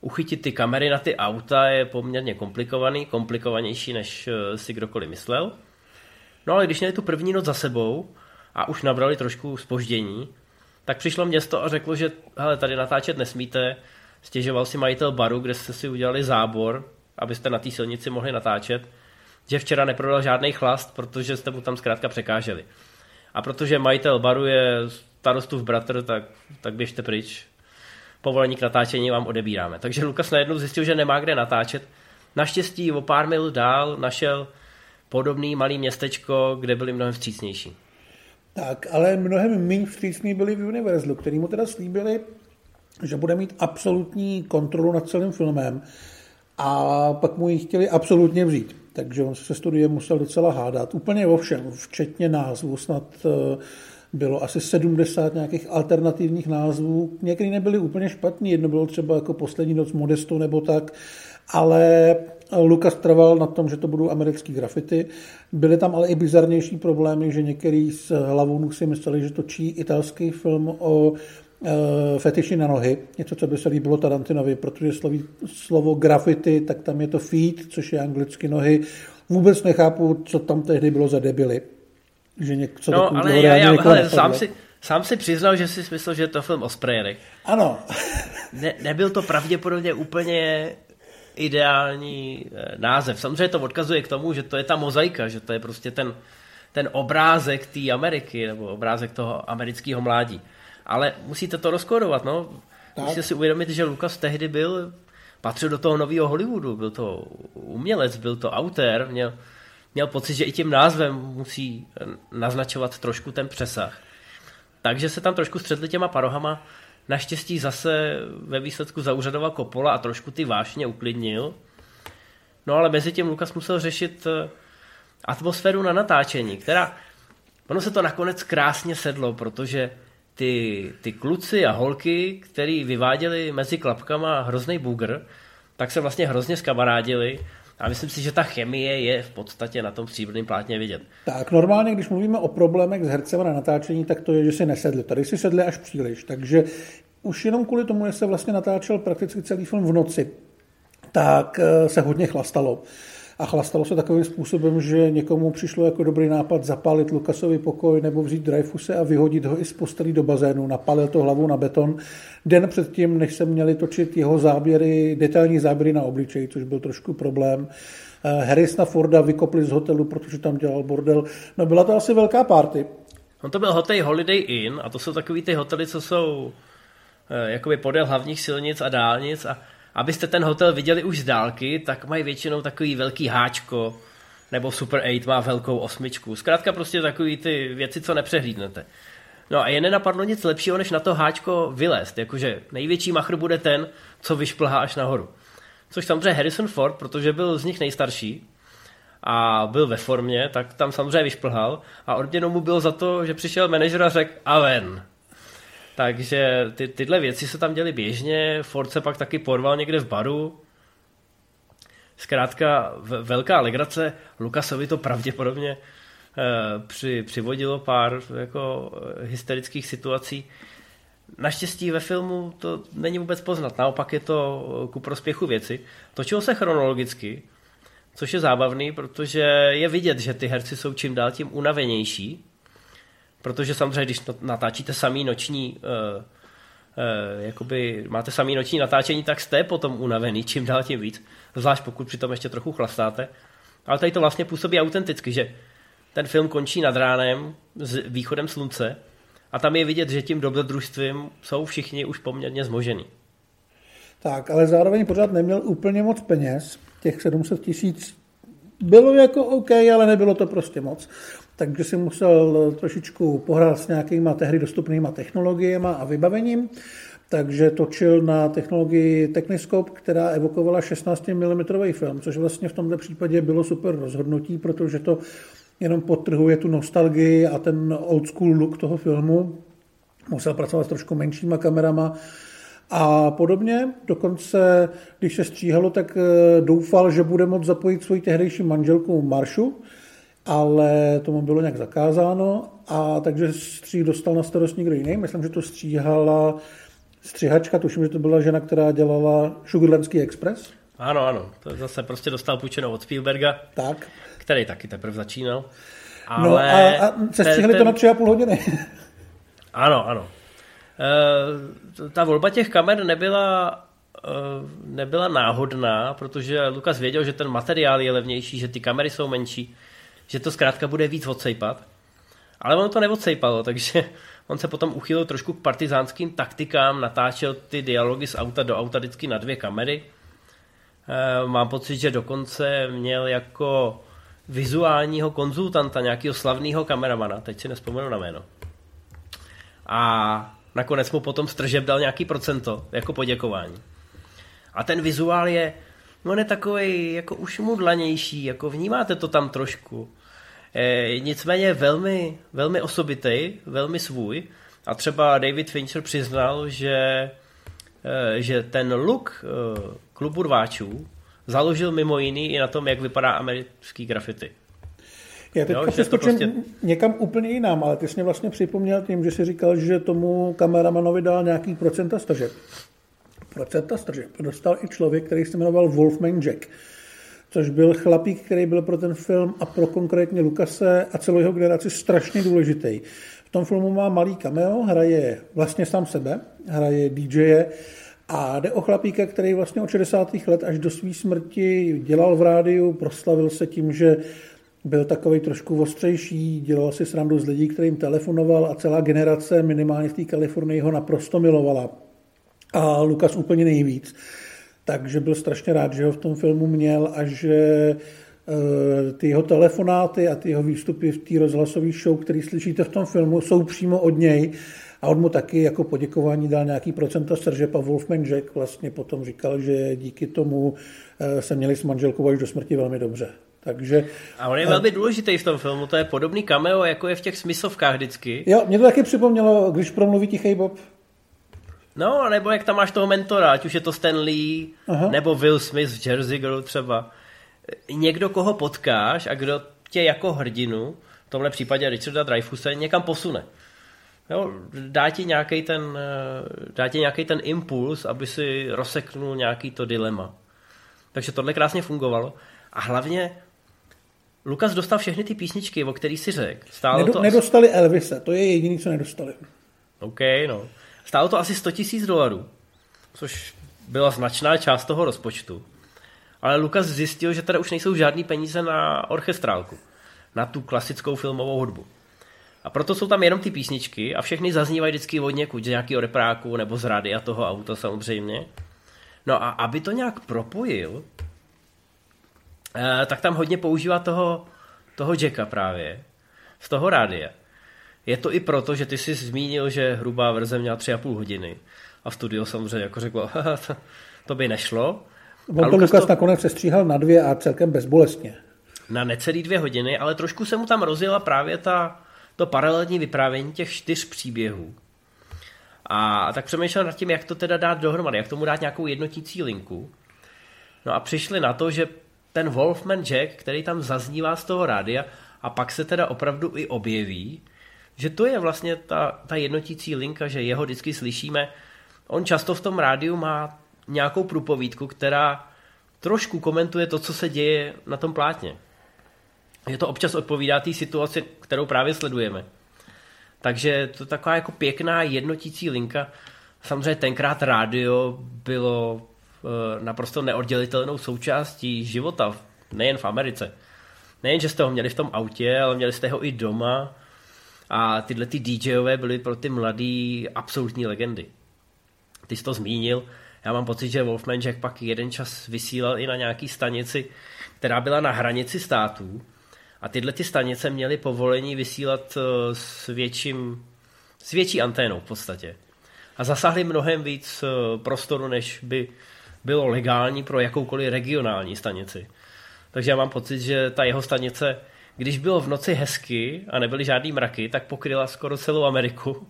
uchytit ty kamery na ty auta je poměrně komplikovaný, komplikovanější, než eh, si kdokoliv myslel. No ale když měli tu první noc za sebou a už nabrali trošku spoždění, tak přišlo město a řeklo, že hele, tady natáčet nesmíte, stěžoval si majitel baru, kde jste si udělali zábor, abyste na té silnici mohli natáčet, že včera neprodal žádný chlast, protože jste mu tam zkrátka překáželi. A protože majitel baru je starostův bratr, tak, tak běžte pryč. Povolení k natáčení vám odebíráme. Takže Lukas najednou zjistil, že nemá kde natáčet. Naštěstí o pár mil dál našel podobný malý městečko, kde byli mnohem vstřícnější. Tak, ale mnohem méně vstřícní byli v Universal, který mu teda slíbili, že bude mít absolutní kontrolu nad celým filmem a pak mu ji chtěli absolutně vzít. Takže on se studiem musel docela hádat. Úplně o všem, včetně názvu. Snad eh, bylo asi 70 nějakých alternativních názvů. Některé nebyly úplně špatný, jedno bylo třeba jako Poslední noc Modesto nebo tak, ale Lukas trval na tom, že to budou americký grafity. Byly tam ale i bizarnější problémy, že některý z hlavů si mysleli, že točí italský film o fetiši na nohy, něco, co by se líbilo Tarantinovi, protože sloví, slovo graffiti, tak tam je to feet, což je anglicky nohy. Vůbec nechápu, co tam tehdy bylo za debily. Že něco no, ale já, já, ale sám si, sám si přiznal, že si myslel, že je to film o sprayerech. Ano. ne, nebyl to pravděpodobně úplně ideální eh, název. Samozřejmě to odkazuje k tomu, že to je ta mozaika, že to je prostě ten, ten obrázek té Ameriky, nebo obrázek toho amerického mládí. Ale musíte to rozkodovat, no. Tak. Musíte si uvědomit, že Lukas tehdy byl, patřil do toho nového Hollywoodu, byl to umělec, byl to autor, měl, měl pocit, že i tím názvem musí naznačovat trošku ten přesah. Takže se tam trošku střetli těma parohama, Naštěstí zase ve výsledku zauřadoval Kopola a trošku ty vášně uklidnil. No ale mezi tím Lukas musel řešit eh, atmosféru na natáčení, která, ono se to nakonec krásně sedlo, protože ty, ty kluci a holky, který vyváděli mezi klapkama hrozný bugr, tak se vlastně hrozně skamarádili a myslím si, že ta chemie je v podstatě na tom stříbrném plátně vidět. Tak normálně, když mluvíme o problémech s hercem na natáčení, tak to je, že si nesedli. Tady si sedli až příliš. Takže už jenom kvůli tomu, že se vlastně natáčel prakticky celý film v noci, tak eh, se hodně chlastalo. A chlastalo se takovým způsobem, že někomu přišlo jako dobrý nápad zapálit Lukasovi pokoj nebo vzít Dreyfuse a vyhodit ho i z postelí do bazénu. Napalil to hlavu na beton. Den předtím, než se měli točit jeho záběry, detailní záběry na obličeji, což byl trošku problém. Eh, Harrisona Forda vykopli z hotelu, protože tam dělal bordel. No byla to asi velká party. On to byl hotel Holiday Inn a to jsou takový ty hotely, co jsou eh, jakoby podél hlavních silnic a dálnic a abyste ten hotel viděli už z dálky, tak mají většinou takový velký háčko, nebo Super 8 má velkou osmičku. Zkrátka prostě takový ty věci, co nepřehlídnete. No a je nenapadlo nic lepšího, než na to háčko vylézt. Jakože největší machr bude ten, co vyšplhá až nahoru. Což samozřejmě Harrison Ford, protože byl z nich nejstarší a byl ve formě, tak tam samozřejmě vyšplhal a odměnou mu bylo za to, že přišel manažer a řekl a ven. Takže ty, tyhle věci se tam děly běžně, Ford se pak taky porval někde v baru. Zkrátka velká legrace, Lukasovi to pravděpodobně e, při, přivodilo pár jako eh, hysterických situací. Naštěstí ve filmu to není vůbec poznat, naopak je to ku prospěchu věci. Točilo se chronologicky, což je zábavný, protože je vidět, že ty herci jsou čím dál tím unavenější, protože samozřejmě, když natáčíte samý noční uh, uh, jakoby máte samý noční natáčení, tak jste potom unavený, čím dál tím víc, zvlášť pokud přitom ještě trochu chlastáte. Ale tady to vlastně působí autenticky, že ten film končí nad ránem s východem slunce a tam je vidět, že tím dobrodružstvím jsou všichni už poměrně zmožení. Tak, ale zároveň pořád neměl úplně moc peněz, těch 700 tisíc bylo jako OK, ale nebylo to prostě moc takže si musel trošičku pohrát s nějakýma tehdy dostupnýma technologiemi a vybavením. Takže točil na technologii Techniscope, která evokovala 16 mm film, což vlastně v tomto případě bylo super rozhodnutí, protože to jenom podtrhuje tu nostalgii a ten old school look toho filmu. Musel pracovat s trošku menšíma kamerama, a podobně. Dokonce, když se stříhalo, tak eh, doufal, že bude moct zapojit svoji tehdejší manželku Maršu, ale tomu bylo nějak zakázáno a takže střih dostal na starost někdo jiný. Myslím, že to stříhala střihačka, tuším, že to byla žena, která dělala Sugarlandský Express. Ano, ano, to zase prostě dostal půjčenou od Spielberga, tak. který taky teprve začínal. Ale no a, a se střihli ten... to na tři a půl hodiny. ano, ano. E, ta volba těch kamer nebyla e, nebyla náhodná, protože Lukas věděl, že ten materiál je levnější, že ty kamery jsou menší že to zkrátka bude víc odsejpat. Ale ono to neodsejpalo, takže on se potom uchýlil trošku k partizánským taktikám, natáčel ty dialogy z auta do auta vždycky na dvě kamery. E, mám pocit, že dokonce měl jako vizuálního konzultanta, nějakého slavného kameramana, teď si nespomenu na jméno. A nakonec mu potom stržeb dal nějaký procento jako poděkování. A ten vizuál je on je takový jako už mudlanější, jako vnímáte to tam trošku. E, nicméně velmi, velmi osobitý, velmi svůj. A třeba David Fincher přiznal, že, e, že ten look e, klubu rváčů založil mimo jiný i na tom, jak vypadá americký graffiti. Já teďka přeskočím prostě... někam úplně jinam, ale ty jsi mě vlastně připomněl tím, že jsi říkal, že tomu kameramanovi dal nějaký procenta stržeb. Procenta stržeb dostal i člověk, který se jmenoval Wolfman Jack, což byl chlapík, který byl pro ten film a pro konkrétně Lukase a celou jeho generaci strašně důležitý. V tom filmu má malý cameo, hraje vlastně sám sebe, hraje DJe a jde o chlapíka, který vlastně od 60. let až do své smrti dělal v rádiu, proslavil se tím, že byl takový trošku ostřejší, dělal si srandu z lidí, kterým telefonoval a celá generace minimálně v té Kalifornii ho naprosto milovala. A Lukas úplně nejvíc. Takže byl strašně rád, že ho v tom filmu měl a že eh, ty jeho telefonáty a ty jeho výstupy v té rozhlasové show, který slyšíte v tom filmu, jsou přímo od něj. A on mu taky jako poděkování dal nějaký procenta sržeb a Wolfman Jack vlastně potom říkal, že díky tomu eh, se měli s manželkou až do smrti velmi dobře. Takže, a on je velmi důležitý v tom filmu, to je podobný cameo, jako je v těch smyslovkách vždycky. Jo, mě to taky připomnělo, když promluví tichý Bob. No, nebo jak tam máš toho mentora, ať už je to Stan Lee, Aha. nebo Will Smith z Jersey Girl třeba. Někdo, koho potkáš a kdo tě jako hrdinu, v tomhle případě Richarda Dreyfuse, někam posune. Jo, dá ti nějaký ten, dá ti nějaký ten impuls, aby si rozseknul nějaký to dilema. Takže tohle krásně fungovalo. A hlavně Lukas dostal všechny ty písničky, o kterých si řekl. Nedo, to nedostali. Elvise, to je jediný, co nedostali. OK, no. Stálo to asi 100 tisíc dolarů, což byla značná část toho rozpočtu. Ale Lukas zjistil, že tady už nejsou žádný peníze na orchestrálku, na tu klasickou filmovou hudbu. A proto jsou tam jenom ty písničky a všechny zaznívají vždycky od někud, z nějakého repráku nebo z rádia toho auta samozřejmě. No a aby to nějak propojil, Eh, tak tam hodně používá toho, toho Jacka právě, z toho rádia. Je to i proto, že ty jsi zmínil, že hrubá verze měla tři a půl hodiny. A studio samozřejmě jako řeklo, to, to by nešlo. On to Lukas to... nakonec stříhal na dvě a celkem bezbolestně. Na necelý dvě hodiny, ale trošku se mu tam rozjela právě ta, to paralelní vyprávění těch čtyř příběhů. A tak přemýšlel nad tím, jak to teda dát dohromady, jak tomu dát nějakou jednotící linku. No a přišli na to, že ten Wolfman Jack, který tam zaznívá z toho rádia a pak se teda opravdu i objeví, že to je vlastně ta, ta jednotící linka, že jeho vždycky slyšíme. On často v tom rádiu má nějakou průpovídku, která trošku komentuje to, co se děje na tom plátně. Je to občas odpovídá té situaci, kterou právě sledujeme. Takže to je taková jako pěkná jednotící linka. Samozřejmě tenkrát rádio bylo Eh, naprosto neoddělitelnou součástí života, nejen v Americe. Nejen, že jste ho měli v tom autě, ale měli jste ho i doma a tyhle ty DJové byly pro ty mladý absolutní legendy. Ty jsi to zmínil, já mám pocit, že Wolfman Jack pak jeden čas vysílal i na nějaký stanici, která byla na hranici států a tyhle ty stanice měly povolení vysílat eh, s větším, s větší anténou v podstatě. A zasáhli mnohem víc eh, prostoru, než by bylo legální pro jakoukoliv regionální stanici. Takže já mám pocit, že ta jeho stanice, když bylo v noci hezky a nebyly žádný mraky, tak pokryla skoro celou Ameriku.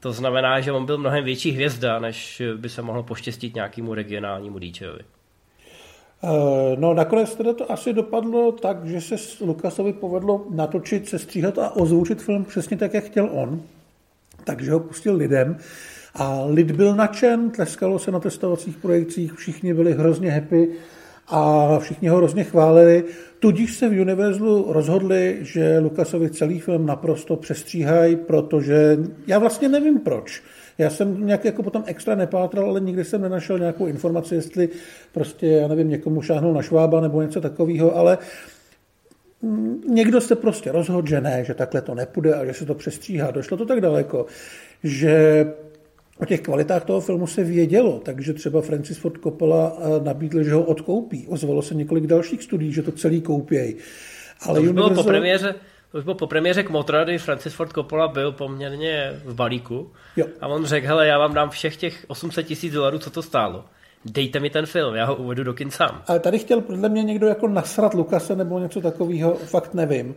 To znamená, že on byl mnohem větší hvězda, než by se mohlo poštěstit nějakému regionálnímu DJovi. Eh, no nakonec teda to asi dopadlo tak, že se Lukasovi povedlo natočit, sestříhat a ozvučit film přesně tak, jak chtěl on. Takže ho pustil lidem. A lid byl nadšen, tleskalo se na testovacích projekcích, všichni byli hrozně happy a všichni ho hrozně chválili. Tudíž se v Universalu rozhodli, že Lukasovi celý film naprosto přestříhají, protože já vlastně nevím proč. Já jsem nějak jako potom extra nepátral, ale nikdy jsem nenašel nějakou informaci, jestli prostě, já nevím, někomu šáhnul na švába nebo něco takového, ale někdo se prostě rozhodl, že ne, že takhle to nepůjde a že se to přestříhá. Došlo to tak daleko, že O těch kvalitách toho filmu se vědělo, takže třeba Francis Ford Coppola eh, nabídl, že ho odkoupí. Ozvalo se několik dalších studií, že to celý koupějí. Ale to už Universal... bylo po premiéře, to už bylo po premiéře k Motra, kdy Francis Ford Coppola byl poměrně v balíku jo. a on řekl, hele, já vám dám všech těch 800 tisíc dolarů, co to stálo. Dejte mi ten film, já ho uvedu do kin sám. Ale tady chtěl podle mě někdo jako nasrat Lukase nebo něco takového, fakt nevím.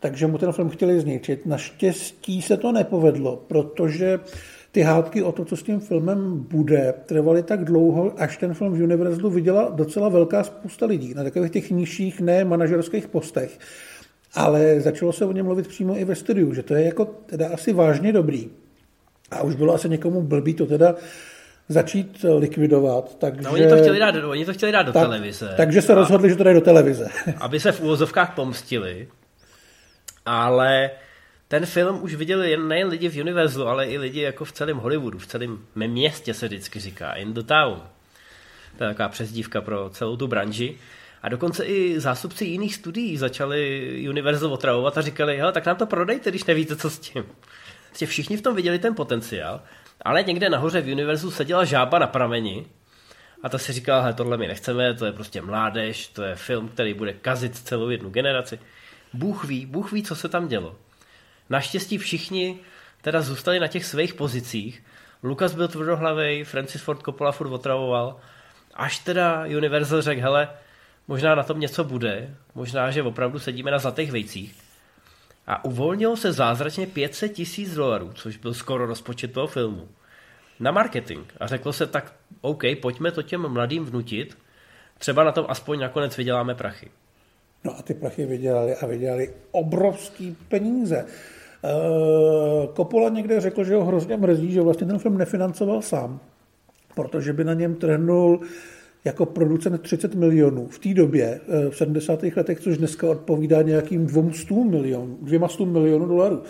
Takže mu ten film chtěli zničit. Naštěstí se to nepovedlo, protože ty hádky o to, co s tím filmem bude, trvaly tak dlouho, až ten film v Universalu viděla docela velká spousta lidí na takových těch nižších, ne manažerských postech. Ale začalo se o něm mluvit přímo i ve studiu, že to je jako teda asi vážně dobrý. A už bylo asi někomu blbý to teda začít likvidovat. Takže, no, oni to chtěli dát, oni to chtěli dát do tak, televize. Takže se rozhodli, že to dají do televize. aby se v úvozovkách pomstili. Ale ten film už viděli jen nejen lidi v Universalu, ale i lidi jako v celém Hollywoodu, v celém mém městě se vždycky říká, in the town. To je taková přezdívka pro celou tu branži. A dokonce i zástupci jiných studií začali Universal otravovat a říkali, hele, tak nám to prodejte, když nevíte, co s tím. Prostě všichni v tom viděli ten potenciál, ale někde nahoře v Univerzu seděla žába na prameni a ta si říkala, hele, tohle my nechceme, to je prostě mládež, to je film, který bude kazit celou jednu generaci. Bůh ví, Bůh ví, co se tam dělo. Naštěstí všichni teda zůstali na těch svých pozicích. Lucas byl tvrdohlavý, Francis Ford Coppola furt otravoval, až teda Universal řekl, hele, možná na tom něco bude, možná, že opravdu sedíme na zlatých vejcích. A uvolnilo se zázračně 500 tisíc dolarů, což byl skoro rozpočet toho filmu, na marketing. A řeklo se tak, OK, pojďme to těm mladým vnutit, třeba na tom aspoň nakonec vyděláme prachy. No a ty prachy vydělali a vydělali obrovský peníze. Uh, Coppola někde řekl, že ho hrozně mrzí, že vlastně ten film nefinancoval sám, protože by na něm trhnul jako producent 30 milionů v té době, eh, v 70. letech, což dneska odpovídá nějakým 200 milionů, 200 milionů dolarů.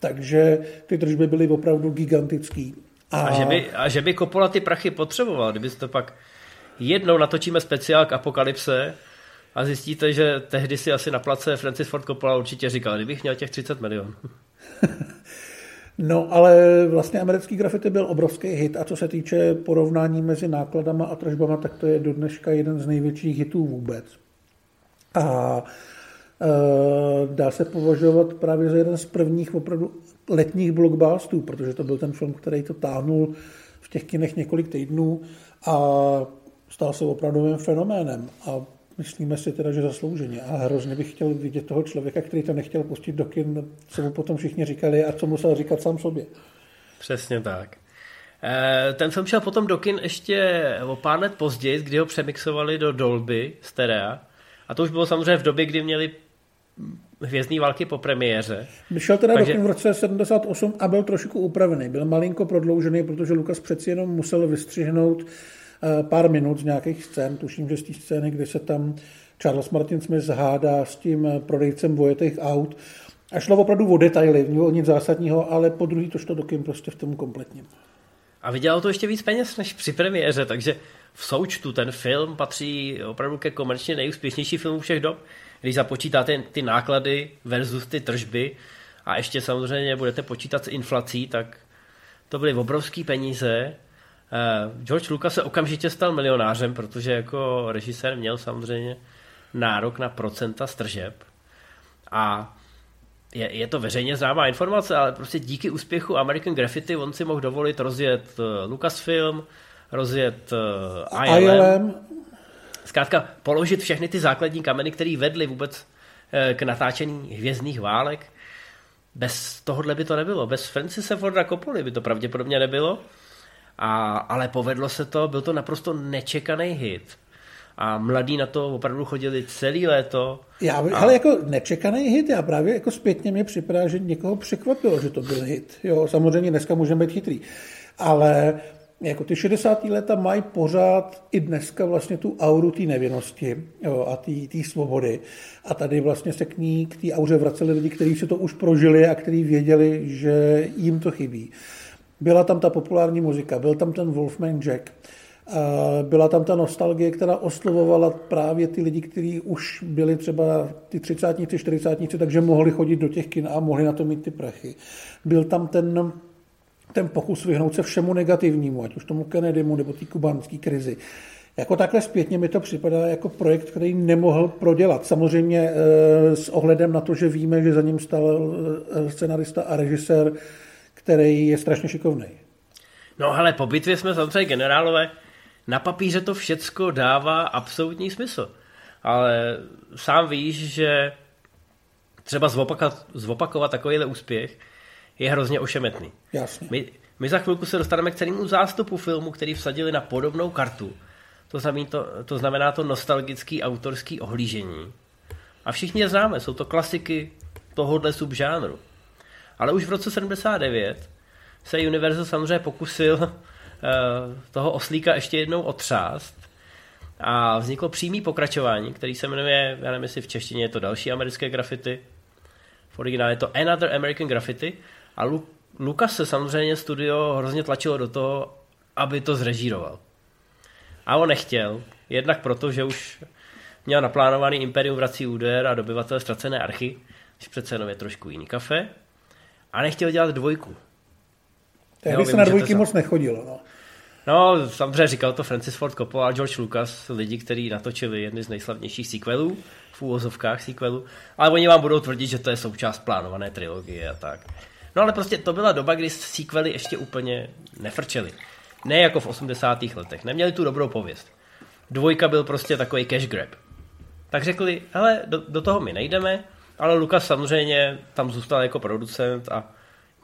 Takže ty tržby byly opravdu gigantický. A, a, že by, a že by Coppola ty prachy potřeboval, kdyby to pak jednou natočíme speciál k Apokalypse a zjistíte, že tehdy si asi na place Francis Ford Coppola určitě říkal, kdybych měl těch 30 milionů. No, ale vlastně americký grafity byl obrovský hit a co se týče porovnání mezi nákladama a tržbama, tak to je do dneška jeden z největších hitů vůbec. A e, dá se považovat právě za jeden z prvních opravdu letních blockbusterů, protože to byl ten film, který to táhnul v těch kinech několik týdnů a stal se opravdovým fenoménem. A myslíme si teda, že zaslouženě. A hrozně bych chtěl vidět toho člověka, který to nechtěl pustit do kin, co mu potom všichni říkali a co musel říkat sám sobě. Přesně tak. Eh, ten film šel potom do kin ještě o pár let později, kdy ho přemixovali do Dolby stereo. A to už bylo samozřejmě v době, kdy měli Hvězdní války po premiéře. Vyšel teda Takže... do kin v roce 78 a byl trošku upravený. Byl malinko prodloužený, protože Lukas přeci jenom musel vystřihnout pár minut z nějakých scén, tuším, že z té scény, kde se tam Charles Martin Smith hádá s tím eh, prodejcem vojetých aut. A šlo opravdu o detaily, o nic zásadního, ale po druhý to šlo do kým prostě v tom kompletním. A vydělal to ještě víc peněz než při premiéře, takže v součtu ten film patří opravdu ke komerčně nejúspěšnější filmu všech dob. Když započítáte ty náklady versus ty tržby a ještě samozřejmě budete počítat s inflací, tak to byly obrovské peníze Eh, George Lucas se okamžitě stal milionářem, protože jako režisér měl samozřejmě nárok na procenta stržeb. A je, je to veřejně známá informace, ale prostě díky úspěchu American Graffiti on si mohl dovolit rozjet uh, Lucasfilm, rozjet uh, ILM, ILM. Zkrátka položit všechny ty základní kameny, které vedly vůbec k natáčení hvězdných válek. Bez tohohle by to nebylo. Bez Francise Forda Coppola by to pravděpodobně nebylo. A, ale povedlo se to, byl to naprosto nečekaný hit. A mladí na to opravdu chodili celý léto. Já, a... Ale jako nečekaný hit, já právě jako zpětně mě připadá, že někoho překvapilo, že to byl hit. Jo, samozřejmě dneska můžeme být chytrý. Ale jako ty 60. léta mají pořád i dneska vlastně tu auru té nevinnosti jo, a té svobody. A tady vlastně se k ní, k té auře vraceli lidi, kteří si to už prožili a kteří věděli, že jim to chybí. Byla tam ta populární muzika, byl tam ten Wolfman Jack, byla tam ta nostalgie, která oslovovala právě ty lidi, kteří už byli třeba ty třicátníci, čtyřicátníci, takže mohli chodit do těch kin a mohli na to mít ty prachy. Byl tam ten, ten pokus vyhnout se všemu negativnímu, ať už tomu Kennedymu nebo té kubánské krizi. Jako takhle zpětně mi to připadá jako projekt, který nemohl prodělat. Samozřejmě e, s ohledem na to, že víme, že za ním stal e, scenarista a režisér který je strašně šikovný. No ale po bitvě jsme samozřejmě generálové. Na papíře to všecko dává absolutní smysl. Ale sám víš, že třeba zopakovat, zopakovat takovýhle úspěch je hrozně ošemetný. Jasně. My, My za chvilku se dostaneme k celému zástupu filmu, který vsadili na podobnou kartu. To znamená to, to, znamená to nostalgický autorský ohlížení. A všichni je známe, jsou to klasiky tohohle subžánru. Ale už v roce 79 se Universal samozřejmě pokusil uh, toho oslíka ještě jednou otřást. A vzniklo přímý pokračování, který se jmenuje, já nevím, jestli v češtině je to další americké grafity, v originále je to Another American Graffiti. A Lu- Lukas se samozřejmě studio hrozně tlačilo do toho, aby to zrežíroval. A on nechtěl, jednak proto, že už měl naplánovaný Imperium vrací úder a dobyvatel ztracené archy, když přece jenom je trošku jiný kafe, a nechtěl dělat dvojku. Tehdy se na dvojky moc nechodilo. No. No, samozřejmě říkal to Francis Ford Coppola a George Lucas, lidi, kteří natočili jedny z nejslavnějších sequelů, v úvozovkách sequelů, ale oni vám budou tvrdit, že to je součást plánované trilogie a tak. No ale prostě to byla doba, kdy sequely ještě úplně nefrčely. Ne jako v 80. letech, neměli tu dobrou pověst. Dvojka byl prostě takový cash grab. Tak řekli, hele, do, do toho my nejdeme, ale Lukas samozřejmě tam zůstal jako producent a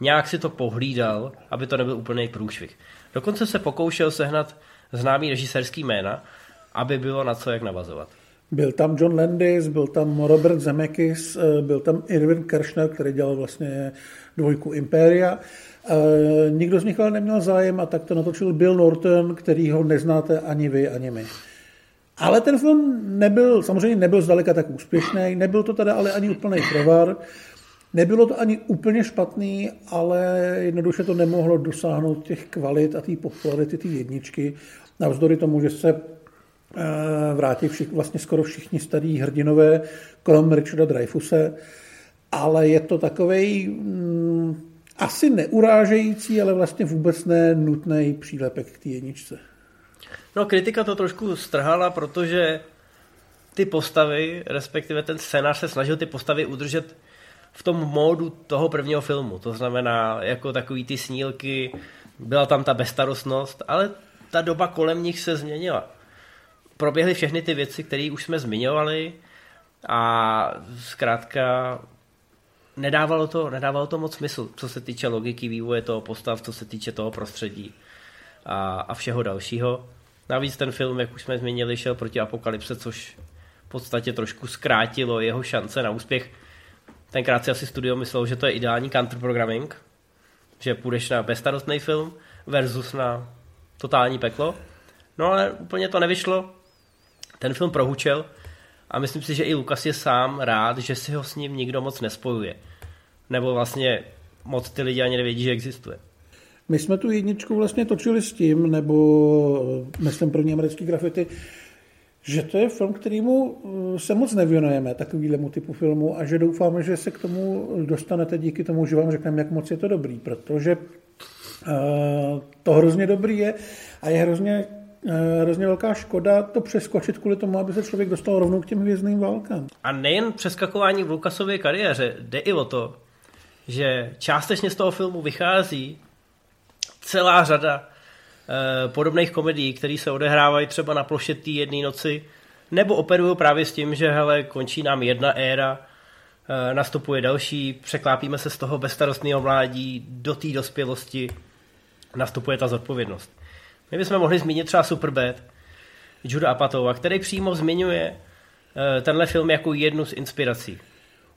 nějak si to pohlídal, aby to nebyl úplný průšvih. Dokonce se pokoušel sehnat známý režisérský jména, aby bylo na co jak navazovat. Byl tam John Landis, byl tam Robert Zemeckis, eh, byl tam Irvin Kershner, který dělal vlastně dvojku Imperia. Eh, nikdo z nich ale neměl zájem a tak to natočil Bill Norton, který ho neznáte ani vy, ani my. Ale ten film nebyl, samozřejmě nebyl zdaleka tak úspěšný, nebyl to teda ale ani úplný provar. Nebylo to ani úplně špatný, ale jednoduše to nemohlo dosáhnout těch kvalit a té popularity té jedničky. Navzdory tomu, že se eh, vrátí všich, vlastně skoro všichni starý hrdinové, krom Richarda Dreyfuse, ale je to takový mm, asi neurážející, ale vlastně vůbec ne nutný přílepek k té jedničce. No, kritika to trošku strhala, protože ty postavy, respektive ten scénář se snažil ty postavy udržet v tom módu toho prvního filmu. To znamená, jako takový ty snílky, byla tam ta bezstarostnost, ale ta doba kolem nich se změnila. Proběhly všechny ty věci, které už jsme zmiňovali a zkrátka nedávalo to, nedávalo to moc smysl, co se týče logiky vývoje toho postav, co se týče toho prostředí a, a všeho dalšího. Navíc ten film, jak už jsme zmínili, šel proti apokalypse, což v podstatě trošku zkrátilo jeho šance na úspěch tenkrát si asi studio myslel, že to je ideální counterprogramming, že půjdeš na bezstarostný film versus na totální peklo. No ale úplně to nevyšlo. Ten film prohučel a myslím si, že i Lukas je sám rád, že si ho s ním nikdo moc nespojuje. Nebo vlastně moc ty lidi ani nevědí, že existuje. My jsme tu jedničku vlastně točili s tím, nebo myslím první americký grafity, že to je film, kterýmu eh, se moc nevěnujeme, takovýhlemu typu filmu a že doufáme, že se k tomu dostanete díky tomu, že vám řekneme, jak moc je to dobrý, protože uh, to hrozně dobrý je a je hrozně, hrozně velká škoda to přeskočit kvůli tomu, aby se člověk dostal rovnou k těm hvězdným válkám. A nejen přeskakování v Lukasově kariéře, jde i o to, že částečně z toho filmu vychází celá řada Eh, podobných komedií, které se odehrávají třeba na ploše té jedné noci, nebo operují právě s tím, že hele, končí nám jedna éra, eh, nastupuje další, překlápíme se z toho bezstarostného mládí do té dospělosti, nastupuje ta zodpovědnost. My bychom mohli zmínit třeba Superbad, Juda Apatova, který přímo zmiňuje eh, tenhle film jako jednu z inspirací.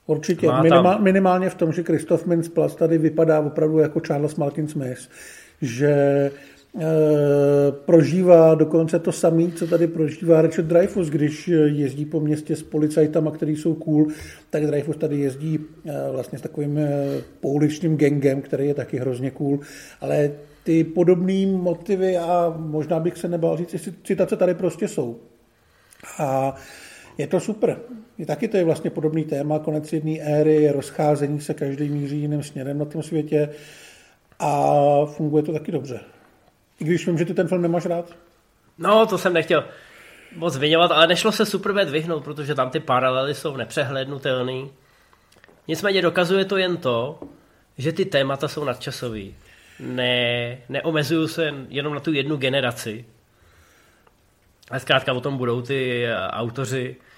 Určitě, Minima, minimálně v tom, že Christoph Mintz tady vypadá opravdu jako Charles Martin Smith, že Eh, prožívá dokonce to samé, co tady prožívá Richard Dreyfus, když jezdí po městě s policajtama, který jsou cool, tak Dreyfus tady jezdí eh, vlastně s takovým eh, pouličním gangem, který je taky hrozně cool, ale ty podobné motivy a možná bych se nebál říct, citace tady prostě jsou. A je to super. I taky to je vlastně podobný téma, konec jedné éry, rozcházení se, každý míří jiným směrem na tom světě a funguje to taky dobře. I když vím, že ty ten film nemáš rád. No, to jsem nechtěl moc zmiňovat, ale nešlo se Superbad vyhnout, protože tam ty paralely jsou nepřehlednutelné. Nicméně dokazuje to jen to, že ty témata jsou nadčasový. Ne, neomezují se jenom na tu jednu generaci. Ale zkrátka o tom budou ty autoři a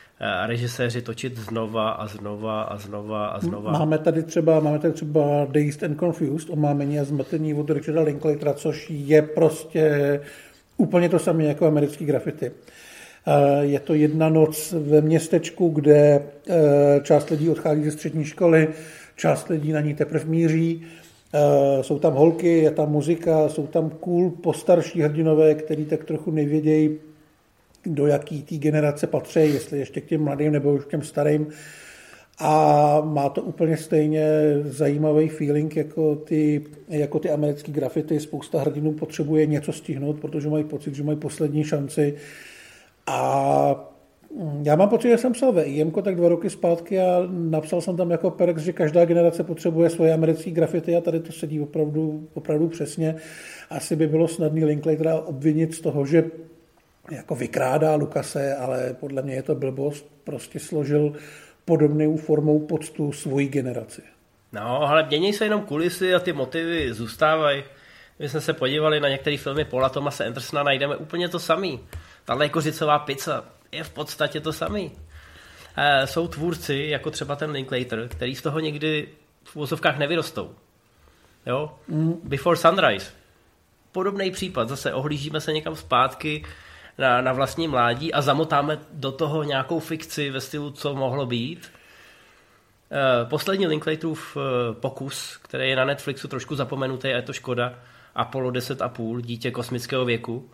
režiséři točit znova a znova a znova a znova. Máme tady třeba, máme tady třeba Dazed and Confused, omámení a zmatení od Richarda Linklatera, což je prostě úplně to samé jako americký grafity. Je to jedna noc ve městečku, kde část lidí odchází ze střední školy, část lidí na ní teprve míří, jsou tam holky, je tam muzika, jsou tam cool postarší hrdinové, který tak trochu nevědějí, do jaký té generace patří, jestli ještě k těm mladým nebo už k těm starým. A má to úplně stejně zajímavý feeling jako ty, jako ty americké grafity. Spousta hrdinů potřebuje něco stihnout, protože mají pocit, že mají poslední šanci. A já mám pocit, že jsem psal ve IMko tak dva roky zpátky a napsal jsem tam jako Perex, že každá generace potřebuje svoje americké grafity a tady to sedí opravdu, opravdu přesně. Asi by bylo snadný Linklatera obvinit z toho, že jako vykrádá Lukase, ale podle mě je to blbost, prostě složil podobnou formou poctu svoji generaci. No, ale mění se jenom kulisy a ty motivy zůstávají. My jsme se podívali na některé filmy Paula Thomase Andersona, najdeme úplně to samý. Tahle kořicová pizza je v podstatě to samý. E, jsou tvůrci, jako třeba ten Linklater, který z toho někdy v úzovkách nevyrostou. Jo? Mm. Before Sunrise. Podobný případ. Zase ohlížíme se někam zpátky, na, na vlastní mládí a zamotáme do toho nějakou fikci ve stylu, co mohlo být. Eh, poslední Linklaterův eh, pokus, který je na Netflixu trošku zapomenutý a je to škoda, Apollo 10,5, dítě kosmického věku,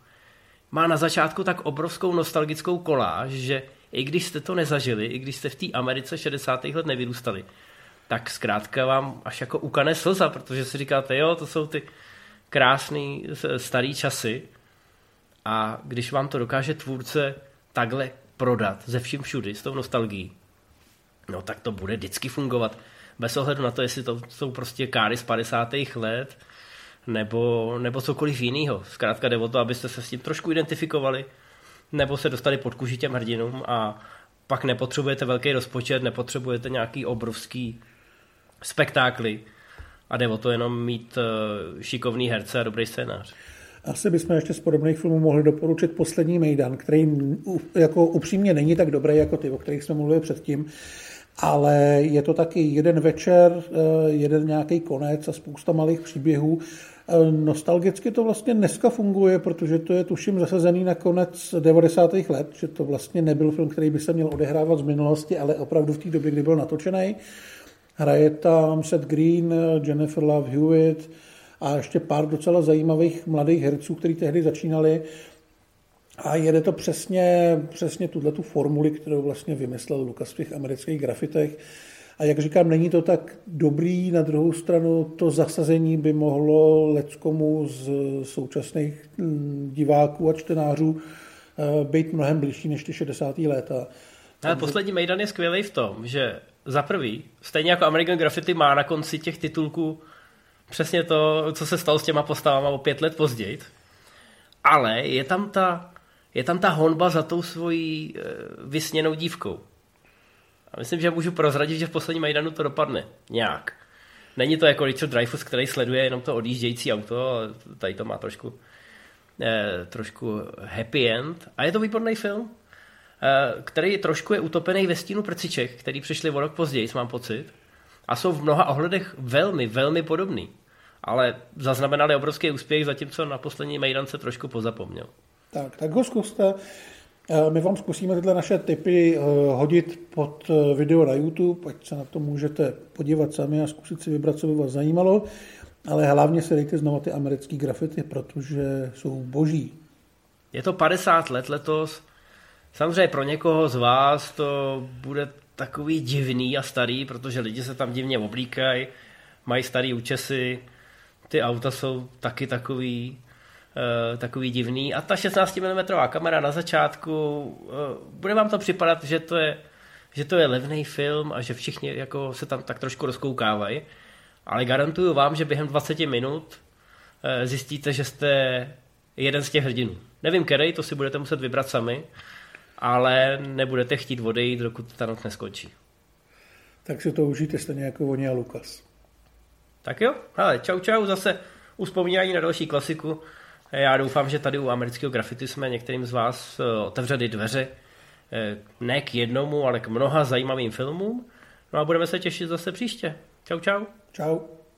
má na začátku tak obrovskou nostalgickou koláž, že i když jste to nezažili, i když jste v té Americe 60. let nevyrůstali, tak zkrátka vám až jako ukane slza, protože si říkáte, jo, to jsou ty krásné staré časy a když vám to dokáže tvůrce takhle prodat ze vším všudy, s tou nostalgií, no tak to bude vždycky fungovat. Bez ohledu na to, jestli to jsou prostě káry z 50. let, nebo, nebo cokoliv jiného. Zkrátka jde o to, abyste se s tím trošku identifikovali, nebo se dostali pod kůži těm hrdinům a pak nepotřebujete velký rozpočet, nepotřebujete nějaký obrovský spektákly a jde o to jenom mít eh, šikovný herce a dobrý scénář. Asi bychom ještě z podobných filmů mohli doporučit Poslední Mejdan, který jako upřímně není tak dobrý jako ty, o kterých jsme mluvili předtím, ale je to taky jeden večer, eh, jeden nějaký konec a spousta malých příběhů. Eh, nostalgicky to vlastně dneska funguje, protože to je tuším zasazený na konec 90. let, že to vlastně nebyl film, který by se měl odehrávat z minulosti, ale opravdu v té době, kdy byl natočený. Hraje tam Seth Green, Jennifer Love Hewitt, a ještě pár docela zajímavých mladých herců, kteří tehdy začínali. A jede to přesně, přesně tuhle tu formuli, kterou vlastně vymyslel Lukas v těch amerických grafitech. A jak říkám, není to tak dobrý, na druhou stranu to zasazení by mohlo leckomu z současných hm, diváků a čtenářů eh, být mnohem blížší než ty 60. léta. Ale poslední Mejdan je skvělý v tom, že za prvý, stejně jako American Graffiti má na konci těch titulků přesně to, co se stalo s těma postavama o pět let později. Ale je tam ta, je tam ta honba za tou svojí e, vysněnou dívkou. A myslím, že můžu prozradit, že v posledním Majdanu to dopadne nějak. Není to jako Richard Dreyfus, který sleduje jenom to odjíždějící auto, ale tady to má trošku, e, trošku happy end. A je to výborný film, e, který trošku je utopený ve stínu prciček, který přišli o rok později, mám pocit a jsou v mnoha ohledech velmi, velmi podobný. Ale zaznamenali obrovský úspěch, zatímco na poslední Mejdan se trošku pozapomněl. Tak, tak ho zkuste. Eh, my vám zkusíme tyhle naše typy eh, hodit pod eh, video na YouTube, ať se na to můžete podívat sami a zkusit si vybrat, co by vás zajímalo. Ale hlavně se dejte znovu ty americké grafity, protože jsou boží. Je to 50 let letos. Samozřejmě pro někoho z vás to bude takový divný a starý, protože lidi se tam divně oblíkají, mají starý účesy, ty auta jsou taky takový, uh, takový divný. A ta 16 mm kamera na začátku, uh, bude vám to připadat, že to je, že to je levný film a že všichni jako se tam tak trošku rozkoukávají, ale garantuju vám, že během 20 minut uh, zjistíte, že jste jeden z těch hrdinů. Nevím, který, to si budete muset vybrat sami, ale nebudete chtít odejít, dokud ta noc neskončí. Tak si to užijte stejně jako oni a Lukas. Tak jo, ale čau čau, zase uspomínání na další klasiku. Já doufám, že tady u amerického grafity jsme některým z vás eh, otevřeli dveře eh, ne k jednomu, ale k mnoha zajímavým filmům. No a budeme se těšit zase příště. Čau, čau. Čau.